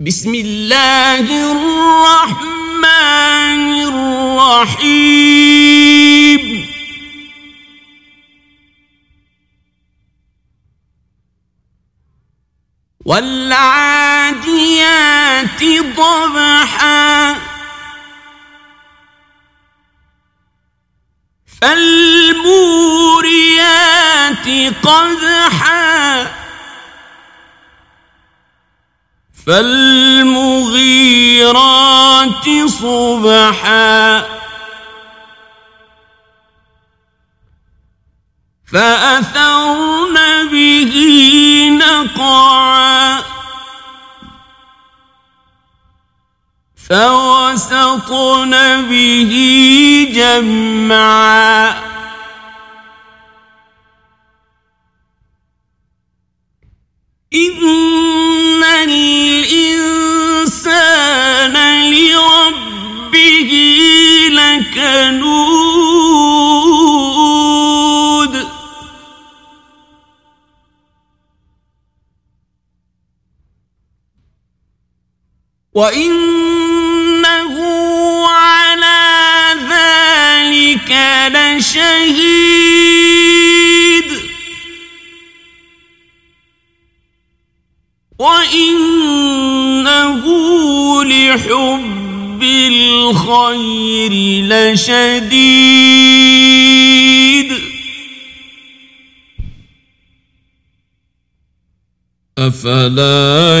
بسم الله الرحمن الرحيم. والعاديات ضبحا. فالموريات قدحا. فالمغيرات صبحا. فأثرن به نقعا. فوسطن به جمعا. إن وإنه على ذلك لشهيد وإنه لحب الخير لشديد أفلا